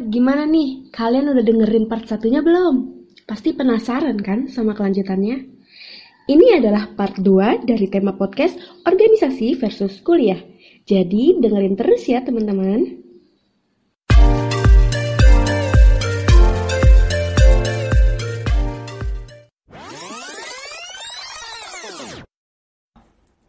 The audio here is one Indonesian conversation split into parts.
gimana nih? Kalian udah dengerin part satunya belum? Pasti penasaran kan sama kelanjutannya? Ini adalah part 2 dari tema podcast organisasi versus kuliah. Jadi dengerin terus ya teman-teman.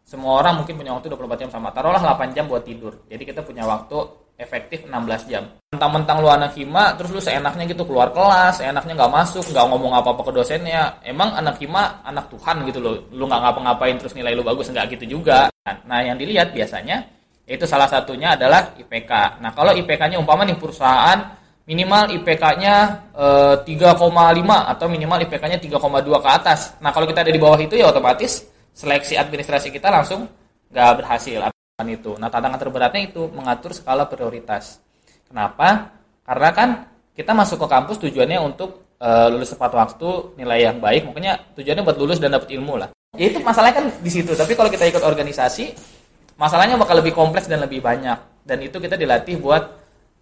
Semua orang mungkin punya waktu 24 jam sama. Taruhlah 8 jam buat tidur. Jadi kita punya waktu efektif 16 jam. Mentang-mentang lu anak hima terus lu seenaknya gitu keluar kelas seenaknya nggak masuk nggak ngomong apa-apa ke dosennya. Emang anak hima anak Tuhan gitu loh. Lu nggak ngapa-ngapain terus nilai lu bagus nggak gitu juga. Nah yang dilihat biasanya itu salah satunya adalah IPK nah kalau IPK-nya umpama nih perusahaan minimal IPK-nya e, 3,5 atau minimal IPK-nya 3,2 ke atas. Nah kalau kita ada di bawah itu ya otomatis seleksi administrasi kita langsung nggak berhasil akan itu. Nah tantangan terberatnya itu mengatur skala prioritas. Kenapa? Karena kan kita masuk ke kampus tujuannya untuk uh, lulus tepat waktu, nilai yang baik, makanya tujuannya buat lulus dan dapat ilmu lah. Ya itu masalahnya kan di situ. Tapi kalau kita ikut organisasi, masalahnya bakal lebih kompleks dan lebih banyak. Dan itu kita dilatih buat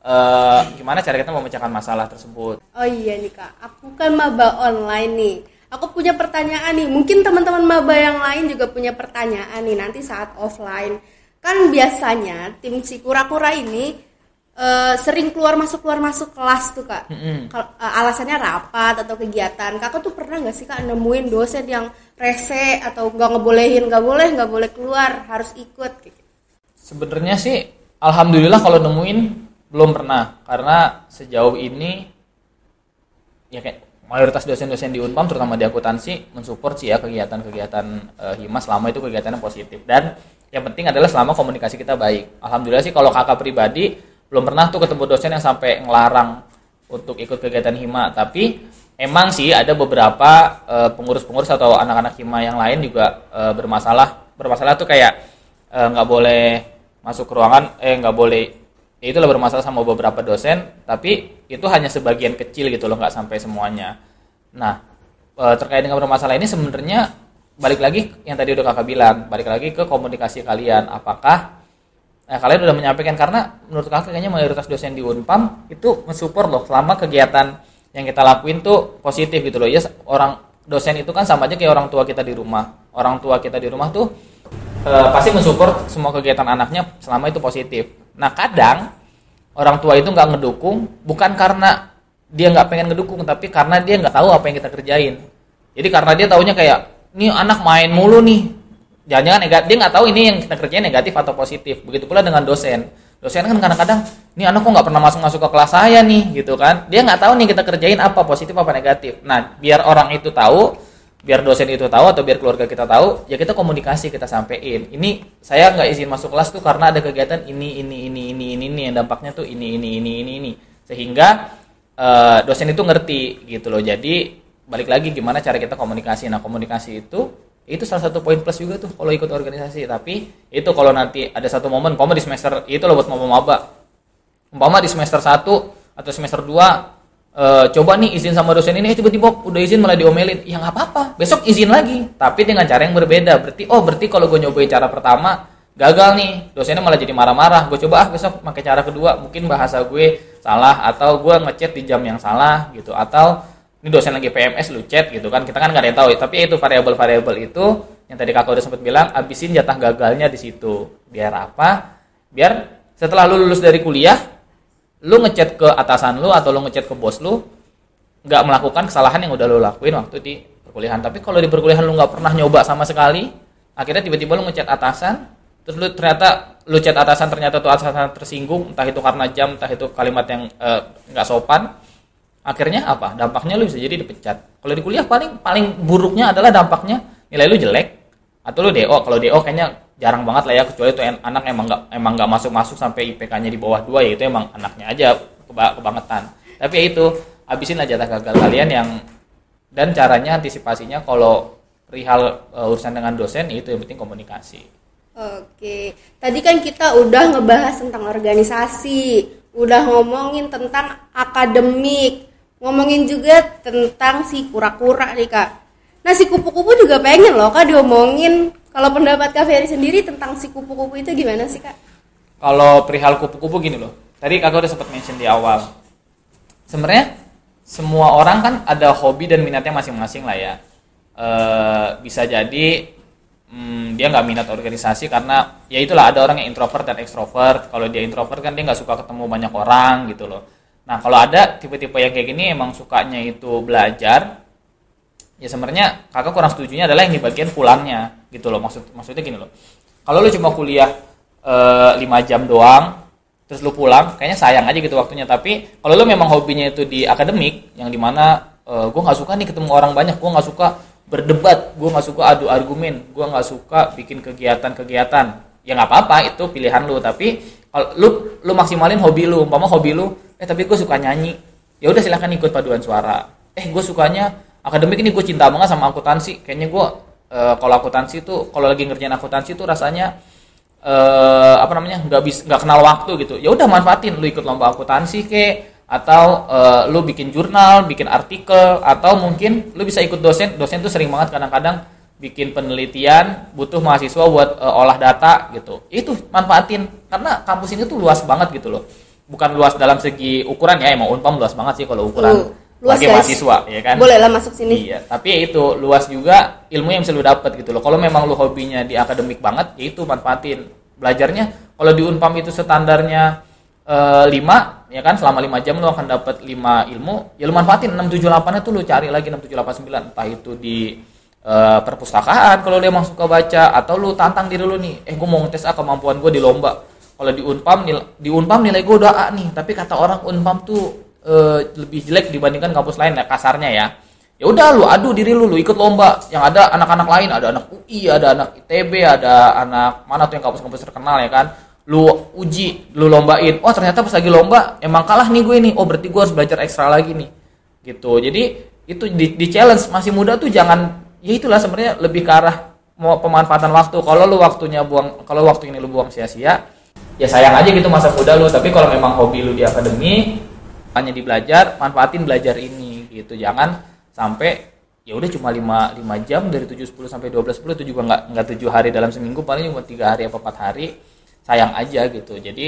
uh, gimana cara kita memecahkan masalah tersebut. Oh iya nih kak, aku kan maba online nih Aku punya pertanyaan nih, mungkin teman-teman maba yang lain juga punya pertanyaan nih nanti saat offline. Kan biasanya tim si kura-kura ini uh, sering keluar masuk keluar masuk kelas tuh kak. Mm-hmm. uh, alasannya rapat atau kegiatan. Kakak tuh pernah nggak sih kak nemuin dosen yang rese atau nggak ngebolehin, nggak boleh, nggak boleh keluar, harus ikut? Gitu. Sebenarnya sih, alhamdulillah kalau nemuin belum pernah karena sejauh ini ya kayak mayoritas dosen-dosen di Unpam terutama di akuntansi mensupport sih ya kegiatan-kegiatan e, hima selama itu kegiatannya positif dan yang penting adalah selama komunikasi kita baik. Alhamdulillah sih kalau kakak pribadi belum pernah tuh ketemu dosen yang sampai ngelarang untuk ikut kegiatan hima, tapi emang sih ada beberapa pengurus pengurus-pengurus atau anak-anak hima yang lain juga e, bermasalah. Bermasalah tuh kayak nggak boleh masuk ke ruangan, eh nggak boleh ya itulah bermasalah sama beberapa dosen tapi itu hanya sebagian kecil gitu loh nggak sampai semuanya. Nah e, terkait dengan bermasalah ini sebenarnya balik lagi yang tadi udah kakak bilang balik lagi ke komunikasi kalian. Apakah nah, kalian udah menyampaikan karena menurut kakak kayaknya mayoritas dosen di Unpam itu mensupport loh selama kegiatan yang kita lakuin tuh positif gitu loh. Ya orang dosen itu kan sama aja kayak orang tua kita di rumah. Orang tua kita di rumah tuh e, pasti mensupport semua kegiatan anaknya selama itu positif Nah kadang orang tua itu nggak ngedukung bukan karena dia nggak pengen ngedukung tapi karena dia nggak tahu apa yang kita kerjain. Jadi karena dia taunya kayak ini anak main mulu nih. Jangan-jangan negatif, dia nggak tahu ini yang kita kerjain negatif atau positif. Begitu pula dengan dosen. Dosen kan kadang-kadang, ini anak kok nggak pernah masuk-masuk ke kelas saya nih, gitu kan? Dia nggak tahu nih kita kerjain apa positif apa negatif. Nah, biar orang itu tahu, biar dosen itu tahu atau biar keluarga kita tahu ya kita komunikasi kita sampein. Ini saya nggak izin masuk kelas tuh karena ada kegiatan ini ini ini ini ini ini yang dampaknya tuh ini ini ini ini ini. Sehingga uh, dosen itu ngerti gitu loh. Jadi balik lagi gimana cara kita komunikasi. Nah komunikasi itu itu salah satu poin plus juga tuh kalau ikut organisasi. Tapi itu kalau nanti ada satu momen umpama di semester itu loh buat maba maba umpama di semester 1 atau semester 2 e, coba nih izin sama dosen ini. Eh, tiba-tiba udah izin malah diomelin. Ya nggak apa-apa. Besok izin lagi. Tapi dengan cara yang berbeda. Berarti oh berarti kalau gue nyobain cara pertama gagal nih. Dosennya malah jadi marah-marah. Gue coba ah besok pakai cara kedua. Mungkin bahasa gue salah atau gue ngechat di jam yang salah gitu. Atau ini dosen lagi PMS lu chat gitu kan. Kita kan nggak ada yang tahu. Tapi itu variabel-variabel itu yang tadi kakak udah sempat bilang abisin jatah gagalnya di situ. Biar apa? Biar setelah lu lulus dari kuliah lu ngechat ke atasan lu atau lu ngechat ke bos lu nggak melakukan kesalahan yang udah lu lakuin waktu di perkuliahan. Tapi kalau di perkuliahan lu nggak pernah nyoba sama sekali akhirnya tiba-tiba lu ngechat atasan terus lu ternyata lu chat atasan ternyata tuh atasan tersinggung entah itu karena jam entah itu kalimat yang eh, nggak uh, sopan akhirnya apa? Dampaknya lu bisa jadi dipecat. Kalau di kuliah paling paling buruknya adalah dampaknya nilai lu jelek atau lu do kalau do kayaknya jarang banget lah ya kecuali itu anak emang nggak emang nggak masuk masuk sampai IPK-nya di bawah dua ya itu emang anaknya aja kebangetan. Tapi ya itu habisin aja gagal kalian yang dan caranya antisipasinya kalau perihal uh, urusan dengan dosen itu yang penting komunikasi. Oke tadi kan kita udah ngebahas tentang organisasi udah ngomongin tentang akademik ngomongin juga tentang si kura-kura nih kak. Nah si kupu-kupu juga pengen loh kak diomongin kalau pendapat Kak Ferry sendiri tentang si kupu-kupu itu gimana sih Kak? Kalau perihal kupu-kupu gini loh. Tadi Kakak udah sempat mention di awal. sebenarnya semua orang kan ada hobi dan minatnya masing-masing lah ya e, bisa jadi hmm, dia nggak minat organisasi karena ya itulah ada orang yang introvert dan ekstrovert kalau dia introvert kan dia nggak suka ketemu banyak orang gitu loh nah kalau ada tipe-tipe yang kayak gini emang sukanya itu belajar ya sebenarnya kakak kurang setuju adalah yang di bagian pulangnya gitu loh. Maksud maksudnya gini loh. Kalau lu cuma kuliah e, 5 jam doang terus lu pulang kayaknya sayang aja gitu waktunya. Tapi kalau lu memang hobinya itu di akademik yang di mana e, gue nggak suka nih ketemu orang banyak. Gue nggak suka berdebat gue nggak suka adu argumen gue nggak suka bikin kegiatan-kegiatan. Ya nggak apa-apa itu pilihan lu. Tapi kalau lu lu maksimalin hobi lu. Umpama hobi lu eh tapi gue suka nyanyi. Ya udah silahkan ikut paduan suara. Eh gue sukanya akademik ini gue cinta banget sama akuntansi kayaknya gue e, kalau akuntansi tuh kalau lagi ngerjain akuntansi tuh rasanya e, apa namanya nggak bisa nggak kenal waktu gitu ya udah manfaatin lu ikut lomba akuntansi ke atau uh, lu bikin jurnal, bikin artikel atau mungkin lu bisa ikut dosen. Dosen tuh sering banget kadang-kadang bikin penelitian butuh mahasiswa buat uh, olah data gitu. Itu manfaatin karena kampus ini tuh luas banget gitu loh. Bukan luas dalam segi ukuran ya, emang Unpam luas banget sih kalau ukuran. Uh, luas bagi mahasiswa ya kan. Boleh lah masuk sini. Iya, tapi ya itu luas juga ilmu yang bisa lu dapat gitu loh. Kalau memang lu hobinya di akademik banget, ya itu manfaatin. Belajarnya kalau di Unpam itu standarnya uh, 5 ya kan selama 5 jam lu akan dapat 5 ilmu ya lu manfaatin 678 itu lu cari lagi 6789 entah itu di uh, perpustakaan kalau lu emang suka baca atau lu tantang diri lu nih eh gue mau ngetes ah kemampuan gue di lomba kalau di Unpam nilai, di Unpam nilai gue udah A nih tapi kata orang Unpam tuh uh, lebih jelek dibandingkan kampus lain ya kasarnya ya ya udah lu adu diri lu lu ikut lomba yang ada anak-anak lain ada anak UI ada anak ITB ada anak mana tuh yang kampus-kampus terkenal ya kan lu uji, lu lombain. Oh ternyata pas lagi lomba emang kalah nih gue nih. Oh berarti gue harus belajar ekstra lagi nih. Gitu. Jadi itu di, di challenge masih muda tuh jangan ya itulah sebenarnya lebih ke arah mau pemanfaatan waktu. Kalau lu waktunya buang, kalau waktu ini lu buang sia-sia, ya sayang aja gitu masa muda lu. Tapi kalau memang hobi lu di akademi, hanya di belajar, manfaatin belajar ini gitu. Jangan sampai ya udah cuma 5, 5 jam dari 7 10 sampai 12 10 itu juga nggak nggak 7 hari dalam seminggu paling cuma 3 hari apa 4 hari sayang aja gitu. Jadi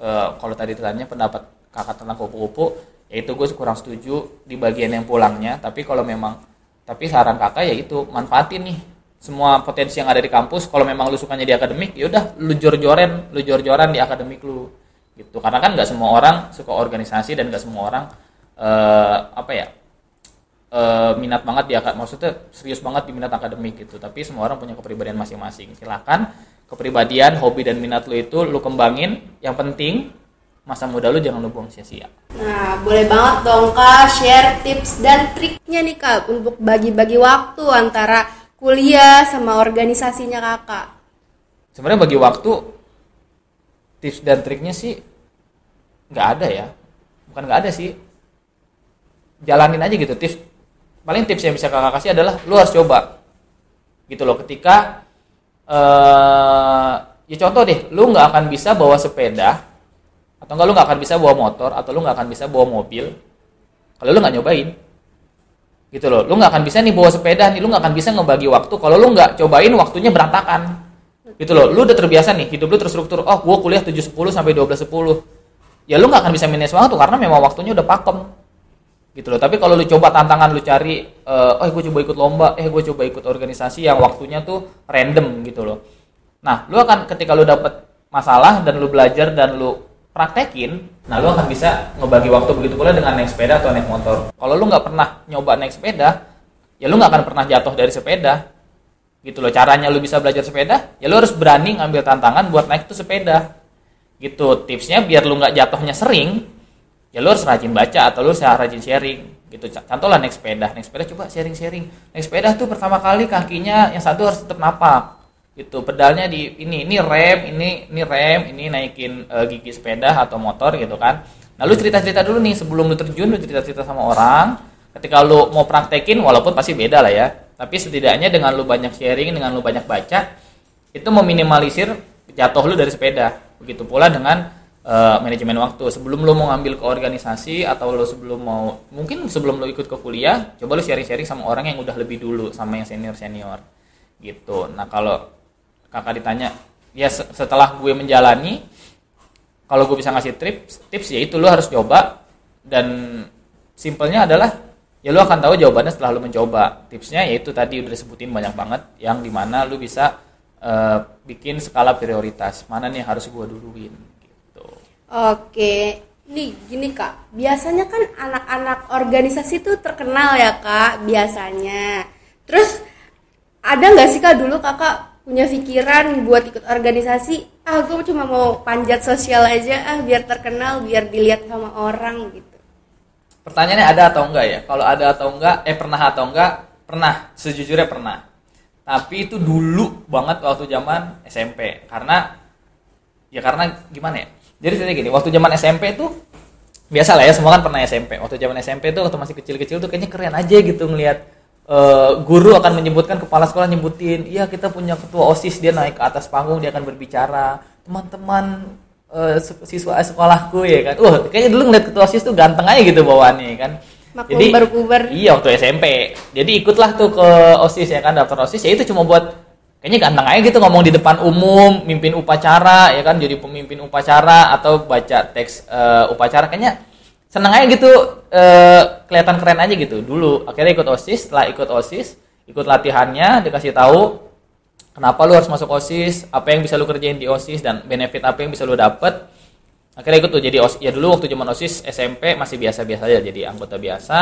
e, kalau tadi ditanya pendapat kakak tentang kupu-kupu ya itu gue kurang setuju di bagian yang pulangnya. Tapi kalau memang tapi saran kakak ya itu manfaatin nih semua potensi yang ada di kampus. Kalau memang lu sukanya di akademik ya udah lu jor-joren lu jor-joran di akademik lu gitu karena kan nggak semua orang suka organisasi dan nggak semua orang e, apa ya e, minat banget di maksudnya serius banget di minat akademik gitu tapi semua orang punya kepribadian masing-masing silahkan kepribadian, hobi dan minat lu itu lu kembangin. Yang penting masa muda lu jangan lu buang sia-sia. Nah, boleh banget dong Kak share tips dan triknya nih Kak untuk bagi-bagi waktu antara kuliah sama organisasinya Kakak. Sebenarnya bagi waktu tips dan triknya sih nggak ada ya. Bukan nggak ada sih. Jalanin aja gitu tips. Paling tips yang bisa kakak kasih adalah lu harus coba. Gitu loh ketika uh, ya contoh deh lu nggak akan bisa bawa sepeda atau enggak lu nggak akan bisa bawa motor atau lu nggak akan bisa bawa mobil kalau lu nggak nyobain gitu loh lu nggak akan bisa nih bawa sepeda nih lu nggak akan bisa ngebagi waktu kalau lu nggak cobain waktunya berantakan gitu loh lu udah terbiasa nih hidup lu terstruktur oh gua kuliah 7.10 sampai 12.10 ya lu nggak akan bisa manage waktu karena memang waktunya udah pakem. Gitu loh tapi kalau lu coba tantangan lu cari uh, oh gue coba ikut lomba eh gue coba ikut organisasi yang waktunya tuh random gitu loh. Nah lu akan ketika lu dapet masalah dan lu belajar dan lu praktekin nah lu akan bisa ngebagi waktu begitu pula dengan naik sepeda atau naik motor. Kalau lu nggak pernah nyoba naik sepeda ya lu nggak akan pernah jatuh dari sepeda gitu loh caranya lu bisa belajar sepeda ya lu harus berani ngambil tantangan buat naik tuh sepeda. Gitu tipsnya biar lu nggak jatuhnya sering ya lu harus rajin baca atau lu harus rajin sharing. Gitu contoh lah naik sepeda. Naik sepeda coba sharing sharing naik sepeda tuh pertama kali kakinya yang satu harus tetap napak. Gitu pedalnya di ini ini rem ini ini rem ini naikin uh, gigi sepeda atau motor gitu kan. Nah lu cerita cerita dulu nih sebelum lu terjun lu cerita cerita sama orang. Ketika lu mau praktekin walaupun pasti beda lah ya tapi setidaknya dengan lu banyak sharing dengan lu banyak baca itu meminimalisir jatuh lu dari sepeda. Begitu pula dengan uh, manajemen waktu. Sebelum lo mau ngambil ke organisasi atau lo sebelum mau mungkin sebelum lo ikut ke kuliah coba lo sharing-sharing sama orang yang udah lebih dulu sama yang senior senior gitu. Nah kalau kakak ditanya ya setelah gue menjalani kalau gue bisa ngasih tips tips ya itu lo harus coba. Dan simpelnya adalah ya lu akan tahu jawabannya setelah lu mencoba tipsnya yaitu tadi udah disebutin banyak banget yang di mana lu bisa eh, bikin skala prioritas mana nih harus gua duluin gitu Oke, nih gini kak, biasanya kan anak-anak organisasi tuh terkenal ya kak, biasanya. Terus ada nggak sih kak dulu kakak punya pikiran buat ikut organisasi? Ah, gue cuma mau panjat sosial aja, ah biar terkenal, biar dilihat sama orang gitu. Pertanyaannya ada atau enggak ya? Kalau ada atau enggak eh pernah atau enggak? Pernah. Sejujurnya pernah. Tapi itu dulu banget waktu zaman SMP karena ya karena gimana ya? Jadi ceritanya gini waktu zaman SMP tuh biasa lah ya semua kan pernah SMP waktu zaman SMP tuh waktu masih kecil-kecil tuh kayaknya keren aja gitu ngelihat eh, guru akan menyebutkan kepala sekolah nyebutin iya kita punya ketua osis dia naik ke atas panggung dia akan berbicara. Teman-teman eh, se- siswa sekolahku ya kan wah kayaknya dulu ngeliat ketua osis tuh ganteng aja gitu bawaannya kan Maklum baru. Iya waktu SMP. Jadi ikutlah tuh ke OSIS ya kan daftar OSIS ya itu cuma buat kayaknya ganteng aja gitu ngomong di depan umum, mimpin upacara ya kan jadi pemimpin upacara atau baca teks eh, upacara kayaknya seneng aja gitu eh, kelihatan keren aja gitu dulu. Akhirnya ikut OSIS, setelah ikut OSIS, ikut latihannya dikasih tahu kenapa lu harus masuk OSIS, apa yang bisa lu kerjain di OSIS? Dan benefit apa yang bisa lu dapet? Akhirnya ikut tuh jadi OSIS. Ya dulu waktu zaman OSIS SMP masih biasa-biasa aja jadi anggota biasa.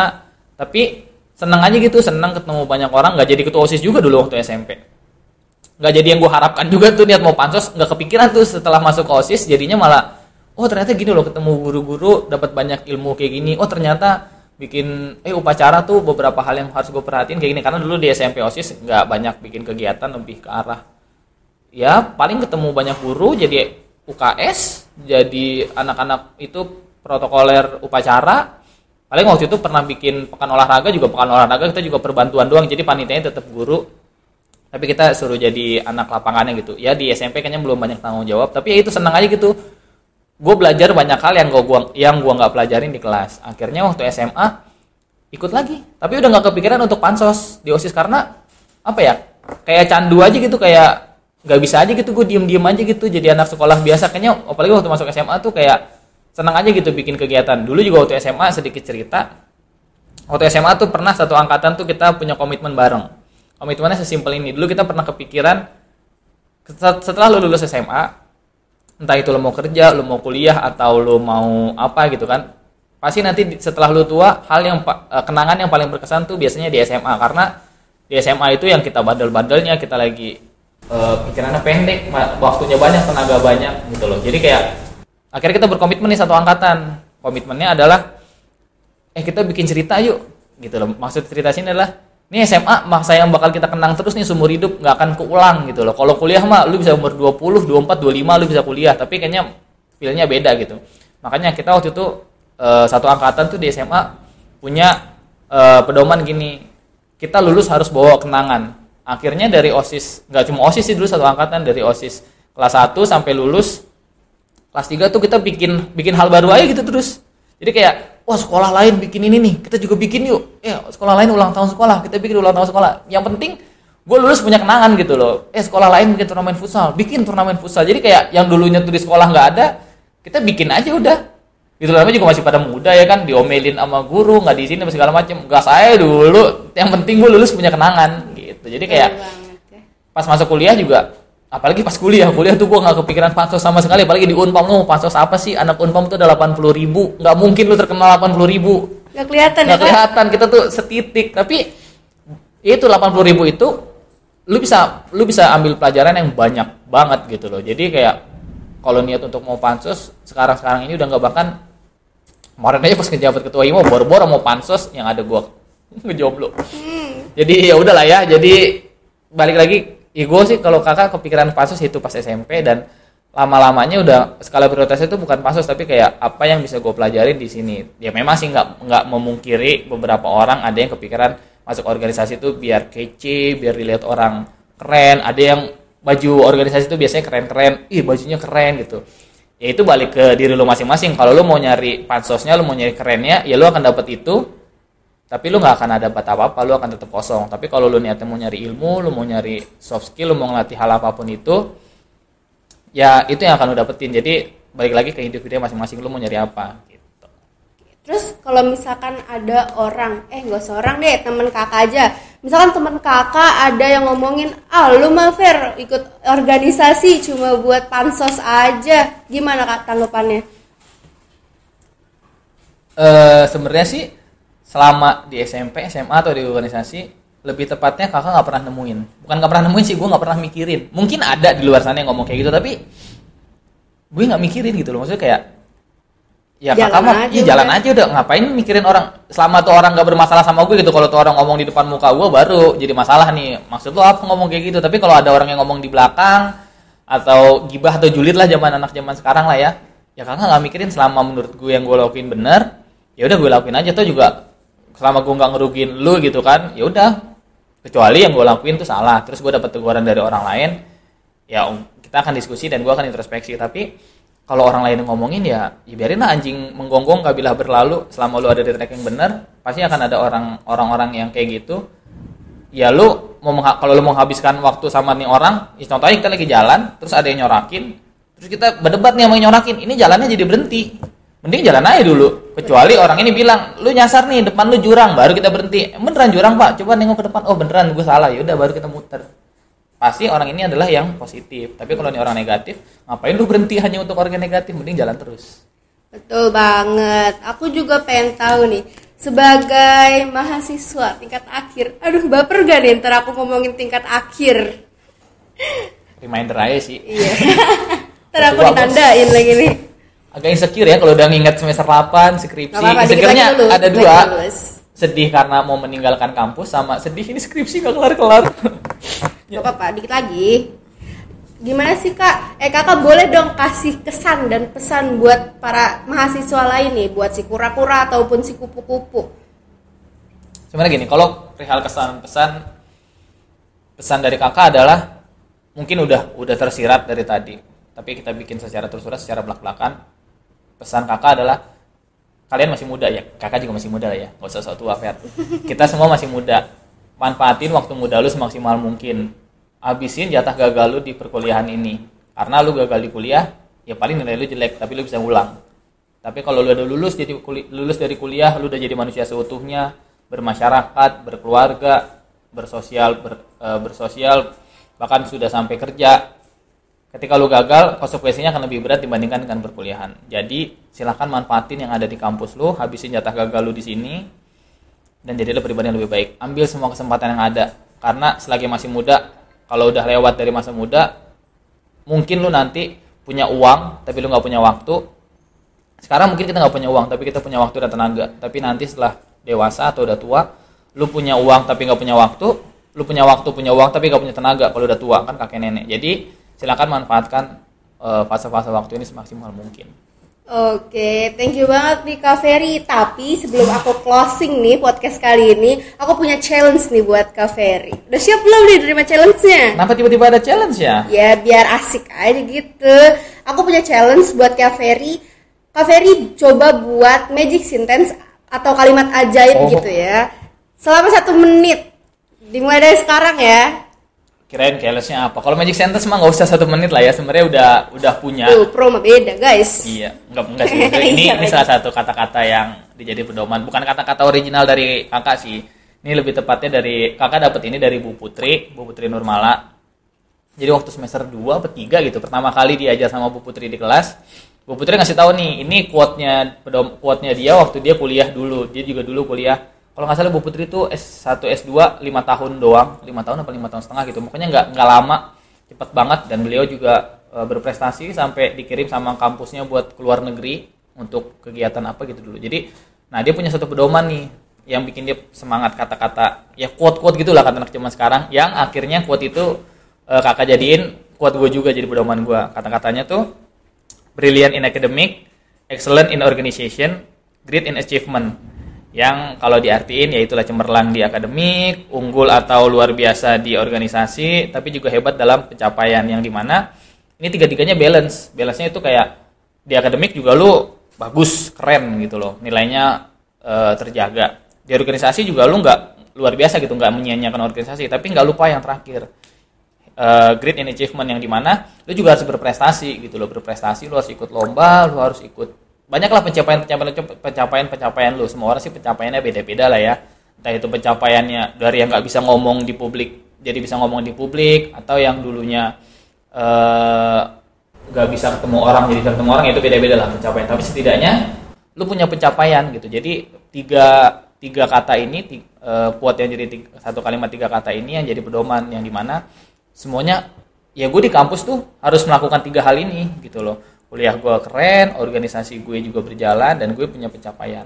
Tapi seneng aja gitu seneng ketemu banyak orang. Nggak jadi ketua OSIS juga dulu waktu SMP nggak jadi yang gue harapkan juga tuh niat mau pansos nggak kepikiran tuh setelah masuk ke OSIS jadinya malah oh ternyata gini loh ketemu guru-guru dapat banyak ilmu kayak gini. Oh ternyata bikin eh upacara tuh beberapa hal yang harus gue perhatiin kayak gini. Karena dulu di SMP OSIS nggak banyak bikin kegiatan lebih ke arah ya paling ketemu banyak guru jadi UKS jadi anak-anak itu protokoler upacara. Paling waktu itu pernah bikin pekan olahraga juga pekan olahraga kita juga perbantuan doang jadi panitianya tetap guru. Tapi kita suruh jadi anak lapangannya gitu. Ya di SMP kayaknya belum banyak tanggung jawab tapi ya itu senang aja gitu gue belajar banyak hal yang gue gua yang gua nggak pelajarin di kelas. Akhirnya waktu SMA ikut lagi. Tapi udah nggak kepikiran untuk pansos di osis karena apa ya kayak candu aja gitu kayak nggak bisa aja gitu gue diem diem aja gitu. Jadi anak sekolah biasa kayaknya apalagi waktu masuk SMA tuh kayak senang aja gitu bikin kegiatan. Dulu juga waktu SMA sedikit cerita waktu SMA tuh pernah satu angkatan tuh kita punya komitmen bareng. Komitmennya sesimpel ini. Dulu kita pernah kepikiran set- setelah lu lulus SMA entah itu lo mau kerja, lo mau kuliah atau lo mau apa gitu kan. Pasti nanti setelah lo tua hal yang eh, kenangan yang paling berkesan tuh biasanya di SMA karena di SMA itu yang kita bandel-bandelnya kita lagi eh, pikirannya pendek waktunya banyak tenaga banyak gitu loh. Jadi kayak akhirnya kita berkomitmen nih satu angkatan. Komitmennya adalah eh kita bikin cerita yuk. Gitu loh. Maksud cerita sini adalah ini SMA masa yang bakal kita kenang terus nih seumur hidup nggak akan keulang gitu loh. Kalau kuliah mah lu bisa umur 20, 24, 25 lu bisa kuliah. Tapi kayaknya feelnya beda gitu. Makanya kita waktu itu eh, satu angkatan tuh di SMA punya eh, pedoman gini. Kita lulus harus bawa kenangan. Akhirnya dari osis nggak cuma osis sih dulu satu angkatan dari osis. Kelas 1 sampai lulus kelas 3 tuh kita bikin bikin hal baru aja gitu terus. Jadi kayak wah sekolah lain bikin ini nih kita juga bikin yuk eh sekolah lain ulang tahun sekolah kita bikin ulang tahun sekolah. Yang penting gue lulus punya kenangan gitu loh. Eh sekolah lain bikin turnamen futsal. Bikin turnamen futsal. Jadi kayak yang dulunya tuh di sekolah nggak ada kita bikin aja udah. Gitu loh namanya juga masih pada muda ya kan diomelin sama guru nggak di sini segala macem. Gas saya dulu yang penting gue lulus punya kenangan gitu. Jadi kayak ya. pas masuk kuliah juga apalagi pas kuliah kuliah tuh gue nggak kepikiran pansos sama sekali. Apalagi di unpam lu pansos apa sih? Anak unpam tuh ada 80 ribu. Nggak mungkin lu terkenal 80 ribu Nggak kelihatan ya nggak kak? kelihatan kita tuh setitik. Tapi itu 80 ribu itu lu bisa lu bisa ambil pelajaran yang banyak banget gitu loh. Jadi kayak kalau niat untuk mau pansos sekarang sekarang ini udah nggak bahkan kemarin aja pas ngejabat ketua IMO boro-boro mau pansos yang ada gua. Ngejomblo. Jadi ya udahlah ya. Jadi balik lagi ya gue sih kalau kakak kepikiran pansos itu pas SMP dan lama-lamanya udah skala prioritasnya itu bukan pansos tapi kayak apa yang bisa gue pelajarin di sini. Ya memang sih nggak nggak memungkiri beberapa orang ada yang kepikiran masuk organisasi itu biar kece biar dilihat orang keren. Ada yang baju organisasi itu biasanya keren-keren. Ih bajunya keren gitu. Ya itu balik ke diri lu masing-masing. Kalau lu mau nyari pansosnya lu mau nyari kerennya ya lu akan dapat itu. Tapi lu nggak akan ada dapat apa-apa lu akan tetap kosong. Tapi kalau lu niatnya mau nyari ilmu lu mau nyari soft skill lu mau ngelatih hal apa pun itu ya itu yang akan lu dapetin jadi balik lagi ke individu masing-masing lu mau nyari apa gitu Terus kalau misalkan ada orang, eh nggak usah orang deh, temen kakak aja. Misalkan temen kakak ada yang ngomongin, ah lu mah Fer ikut organisasi cuma buat pansos aja. Gimana kak tanggapannya? Eh sebenarnya sih selama di SMP, SMA atau di organisasi lebih tepatnya kakak nggak pernah nemuin. Bukan nggak pernah nemuin sih, gue nggak pernah mikirin. Mungkin ada di luar sana yang ngomong kayak gitu, tapi gue nggak mikirin gitu loh. Maksudnya kayak ya Jalan kakak mah iya jalan udah. aja udah ngapain mikirin orang selama tuh orang nggak bermasalah sama gue gitu kalau tuh orang ngomong di depan muka gue baru jadi masalah nih maksud lo apa ngomong kayak gitu tapi kalau ada orang yang ngomong di belakang atau gibah atau julid lah zaman anak zaman sekarang lah ya ya kakak nggak mikirin selama menurut gue yang gue lakuin bener ya udah gue lakuin aja tuh juga selama gue nggak ngerugiin lu gitu kan ya udah kecuali yang gue lakuin tuh salah terus gue dapat teguran dari orang lain ya um, kita akan diskusi dan gue akan introspeksi. Tapi kalau orang lain ngomongin ya, ya biarin lah anjing menggonggong kabilah berlalu selama lu ada di track yang benar pasti akan ada orang orang-orang yang kayak gitu. Ya lu mau kalau lu menghabiskan waktu sama nih orang ya contohnya kita lagi jalan terus ada yang nyorakin terus kita berdebat nih sama yang nyorakin ini jalannya jadi berhenti mending jalan aja dulu. Kecuali orang ini bilang lu nyasar nih depan lu jurang baru kita berhenti. Beneran jurang pak. Coba nengok ke depan. Oh beneran gue salah. Ya udah baru kita muter. Pasti orang ini adalah yang positif. Tapi kalau ini orang negatif ngapain lu berhenti hanya untuk orang yang negatif? Mending jalan terus. Betul banget. Aku juga pengen tahu nih, sebagai mahasiswa tingkat akhir, aduh baper gak nih ntar aku ngomongin tingkat akhir. reminder aja sih. Iya. ntar aku ditandain lagi nih. Agak insecure ya kalau udah nginget semester 8 skripsi insecure-nya ada dua sedih karena mau meninggalkan kampus sama sedih ini skripsi gak kelar-kelar Gak apa-apa, dikit lagi. Gimana sih kak? Eh kakak boleh dong kasih kesan dan pesan buat para mahasiswa lain nih, buat si kura-kura ataupun si kupu-kupu. sebenarnya gini kalau perihal kesan pesan pesan dari kakak adalah mungkin udah udah tersirat dari tadi tapi kita bikin secara tersurat secara belak belakan pesan kakak adalah kalian masih muda ya? Kakak juga masih muda ya? Nggak usah sok tua Fer. Kita semua masih muda. Manfaatin waktu muda lu semaksimal mungkin. Habisin jatah gagal lu di perkuliahan ini. Karena lu gagal di kuliah ya paling nilai lu jelek tapi lu bisa ulang. Tapi kalau lu udah lulus jadi lulus dari kuliah, lu udah jadi manusia seutuhnya, bermasyarakat, berkeluarga, bersosial, ber- eh, bersosial, bahkan sudah sampai kerja. Ketika lu gagal, konsekuensinya akan lebih berat dibandingkan dengan perkuliahan. Jadi, silahkan manfaatin yang ada di kampus lu, habisin jatah gagal lu di sini, dan jadilah pribadi yang lebih baik. Ambil semua kesempatan yang ada, karena selagi masih muda, kalau udah lewat dari masa muda, mungkin lu nanti punya uang, tapi lu nggak punya waktu, sekarang mungkin kita nggak punya uang tapi kita punya waktu dan tenaga tapi nanti setelah dewasa atau udah tua lu punya uang tapi nggak punya waktu lu punya waktu punya uang tapi nggak punya tenaga kalau udah tua kan kakek nenek jadi silakan manfaatkan eh, fase-fase waktu ini semaksimal mungkin Oke, thank you banget nih Kak Ferry. Tapi sebelum aku closing nih podcast kali ini, aku punya challenge nih buat Kak Ferry. Udah siap belum nih terima challenge-nya? kenapa tiba-tiba ada challenge ya Ya biar asik aja gitu. Aku punya challenge buat Kak Ferry. Kak Ferry coba buat magic sentence atau kalimat ajaib Oh. gitu ya. Selama satu menit. Dimulai dari sekarang ya. Kirain challenge-nya apa kalau magic sentence mah nggak usah satu menit lah ya sebenarnya udah udah punya Tuh, pro mah beda guys. Iya, enggak enggak sih. Ini Iya, ini beda. salah satu kata-kata yang dijadi pedoman. Bukan kata-kata original dari kakak sih. Ini lebih tepatnya dari kakak dapat ini dari Bu Putri, Bu Putri Nurmala. Jadi waktu semester 2 atau 3 gitu, pertama kali diajar sama Bu Putri di kelas. Bu Putri ngasih tahu nih, ini quote-nya quote-nya dia waktu dia kuliah dulu. Dia juga dulu kuliah. Kalau nggak salah Bu Putri itu S1 S2 5 tahun doang, 5 tahun apa 5 tahun setengah gitu. Pokoknya nggak nggak lama, cepet banget dan beliau juga e, berprestasi sampai dikirim sama kampusnya buat keluar negeri untuk kegiatan apa gitu dulu. Jadi, nah dia punya satu pedoman nih yang bikin dia semangat kata-kata ya quote-quote gitulah kata anak zaman sekarang yang akhirnya quote itu e, kakak jadiin quote gue juga jadi pedoman gue. Kata-katanya tuh brilliant in academic, excellent in organization, great in achievement. Yang kalau diartiin yaitulah cemerlang di akademik, unggul atau luar biasa di organisasi, tapi juga hebat dalam pencapaian yang di mana ini tiga-tiganya balance. Balance-nya itu kayak di akademik juga lu bagus, keren gitu loh, nilainya eh, terjaga. Di organisasi juga lu nggak luar biasa gitu, nggak menyia-nyiakan organisasi, tapi nggak lupa yang terakhir uh, great in achievement yang di mana lu juga harus berprestasi gitu loh berprestasi lu harus ikut lomba lu harus ikut banyaklah pencapaian pencapaian pencapaian pencapaian lu. Semua orang sih pencapaiannya beda-beda lah ya. Entah itu pencapaiannya dari yang nggak bisa ngomong di publik jadi bisa ngomong di publik atau yang dulunya eh, nggak bisa ketemu orang jadi ketemu orang itu beda-beda lah pencapaian. Tapi setidaknya lu punya pencapaian gitu. Jadi tiga tiga kata ini ti- eh, quote yang jadi tiga- satu kalimat tiga kata ini yang jadi pedoman yang di mana semuanya ya gue di kampus tuh harus melakukan tiga hal ini gitu loh kuliah gue keren organisasi gue juga berjalan dan gue punya pencapaian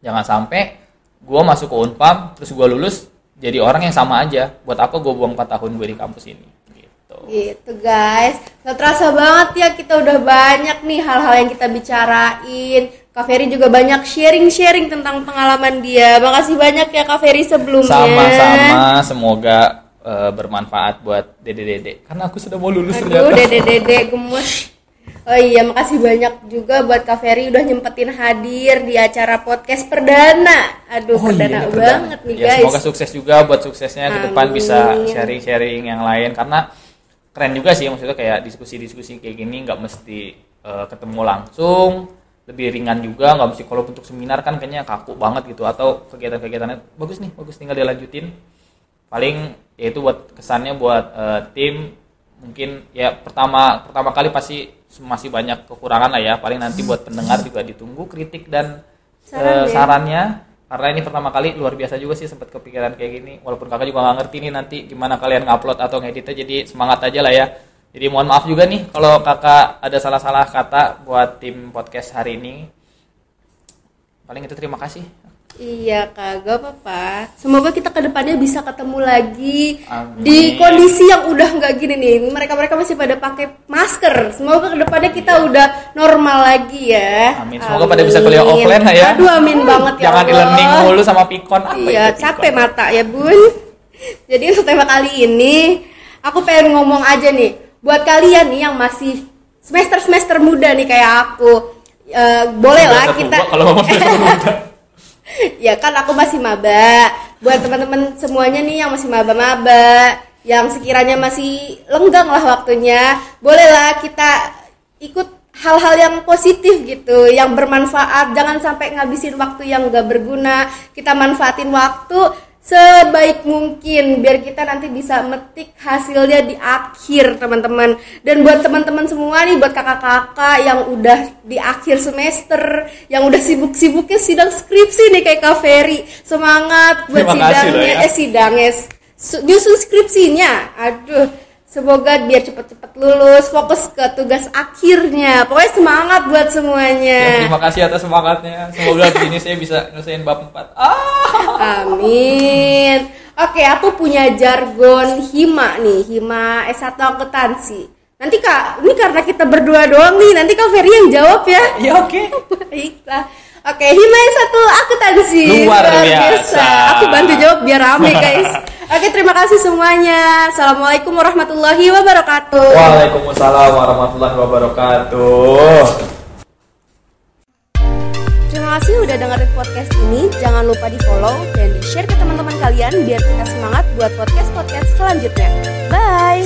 jangan sampai gue masuk ke unpam terus gue lulus jadi orang yang sama aja buat apa gue buang 4 tahun gue di kampus ini gitu Gitu guys, gak terasa banget ya kita udah banyak nih hal-hal yang kita bicarain. Kak Ferry juga banyak sharing-sharing tentang pengalaman dia. Makasih banyak ya Kak Ferry sebelumnya. sama-sama semoga eh, bermanfaat buat dede-dede karena aku sudah mau lulus Aduh, ternyata dede-dede gemes. Oh iya, makasih banyak juga buat Kak Ferry udah nyempetin hadir di acara podcast perdana. Aduh, Oh iya, perdana perdana. banget nih ya, guys. Semoga sukses juga buat suksesnya ke depan bisa sharing-sharing yang lain karena keren juga sih maksudnya kayak diskusi-diskusi kayak gini nggak mesti eh, ketemu langsung lebih ringan juga nggak mesti kalau untuk seminar kan kayaknya kaku banget gitu atau kegiatan-kegiatannya bagus nih bagus tinggal dilanjutin paling ya itu buat kesannya buat eh, tim mungkin ya pertama pertama kali pasti masih banyak kekurangan lah ya. Paling nanti buat pendengar juga ditunggu kritik dan Saran ya. sarannya. Karena ini pertama kali luar biasa juga sih sempat kepikiran kayak gini. Walaupun kakak juga nggak ngerti nih nanti gimana kalian ngupload atau ngeditnya jadi semangat aja lah ya. Jadi mohon maaf juga nih kalau kakak ada salah-salah kata buat tim podcast hari ini. Paling itu terima kasih Iya kak, gak apa-apa. Semoga kita ke depannya bisa ketemu lagi Amin. di kondisi yang udah nggak gini nih. Mereka-mereka masih pada pakai masker. Semoga ke depannya kita udah normal lagi ya. Amin. Semoga pada bisa kuliah offline ya. Aduh amin banget ya jangan Allah. e-learning mulu sama pikon apa Iya, itu, capek pikon? mata ya bun. Jadi untuk tema kali ini, aku pengen ngomong aja nih, buat kalian nih yang masih semester semester muda nih kayak aku, eh, boleh lah kita. tua kalau ngomong semester muda. ya kan aku masih maba. Buat teman-teman semuanya nih yang masih maba-maba, yang sekiranya masih lenggang lah waktunya, bolehlah kita ikut hal-hal yang positif gitu, yang bermanfaat. Jangan sampai ngabisin waktu yang gak berguna. Kita manfaatin waktu sebaik mungkin biar kita nanti bisa metik hasilnya di akhir teman-teman dan buat teman-teman semua nih buat kakak-kakak yang udah di akhir semester yang udah sibuk-sibuknya sidang skripsi nih kayak Kak Ferry semangat buat Terima sidangnya ya. eh sidangnya justru skripsinya aduh semoga biar cepet-cepet lulus fokus ke tugas akhirnya pokoknya semangat buat Ya, semuanya terima kasih atas semangatnya. Semoga begini saya bisa nyelesain bab 4. Ah. Amin. Oke, aku punya jargon hima nih, hima S1 akuntansi. Nanti Kak, ini karena kita berdua doang nih, nanti Kak Ferry yang jawab ya. Ya oke. Baiklah. Oke, hima S1 akuntansi. Luar biasa. Aku bantu jawab biar rame guys. Oke, terima kasih semuanya. Assalamualaikum warahmatullahi wabarakatuh. Waalaikumsalam warahmatullahi wabarakatuh. Kasih udah dengerin podcast ini. Jangan lupa di follow dan di share ke teman-teman kalian biar kita semangat buat podcast-podcast selanjutnya. Bye.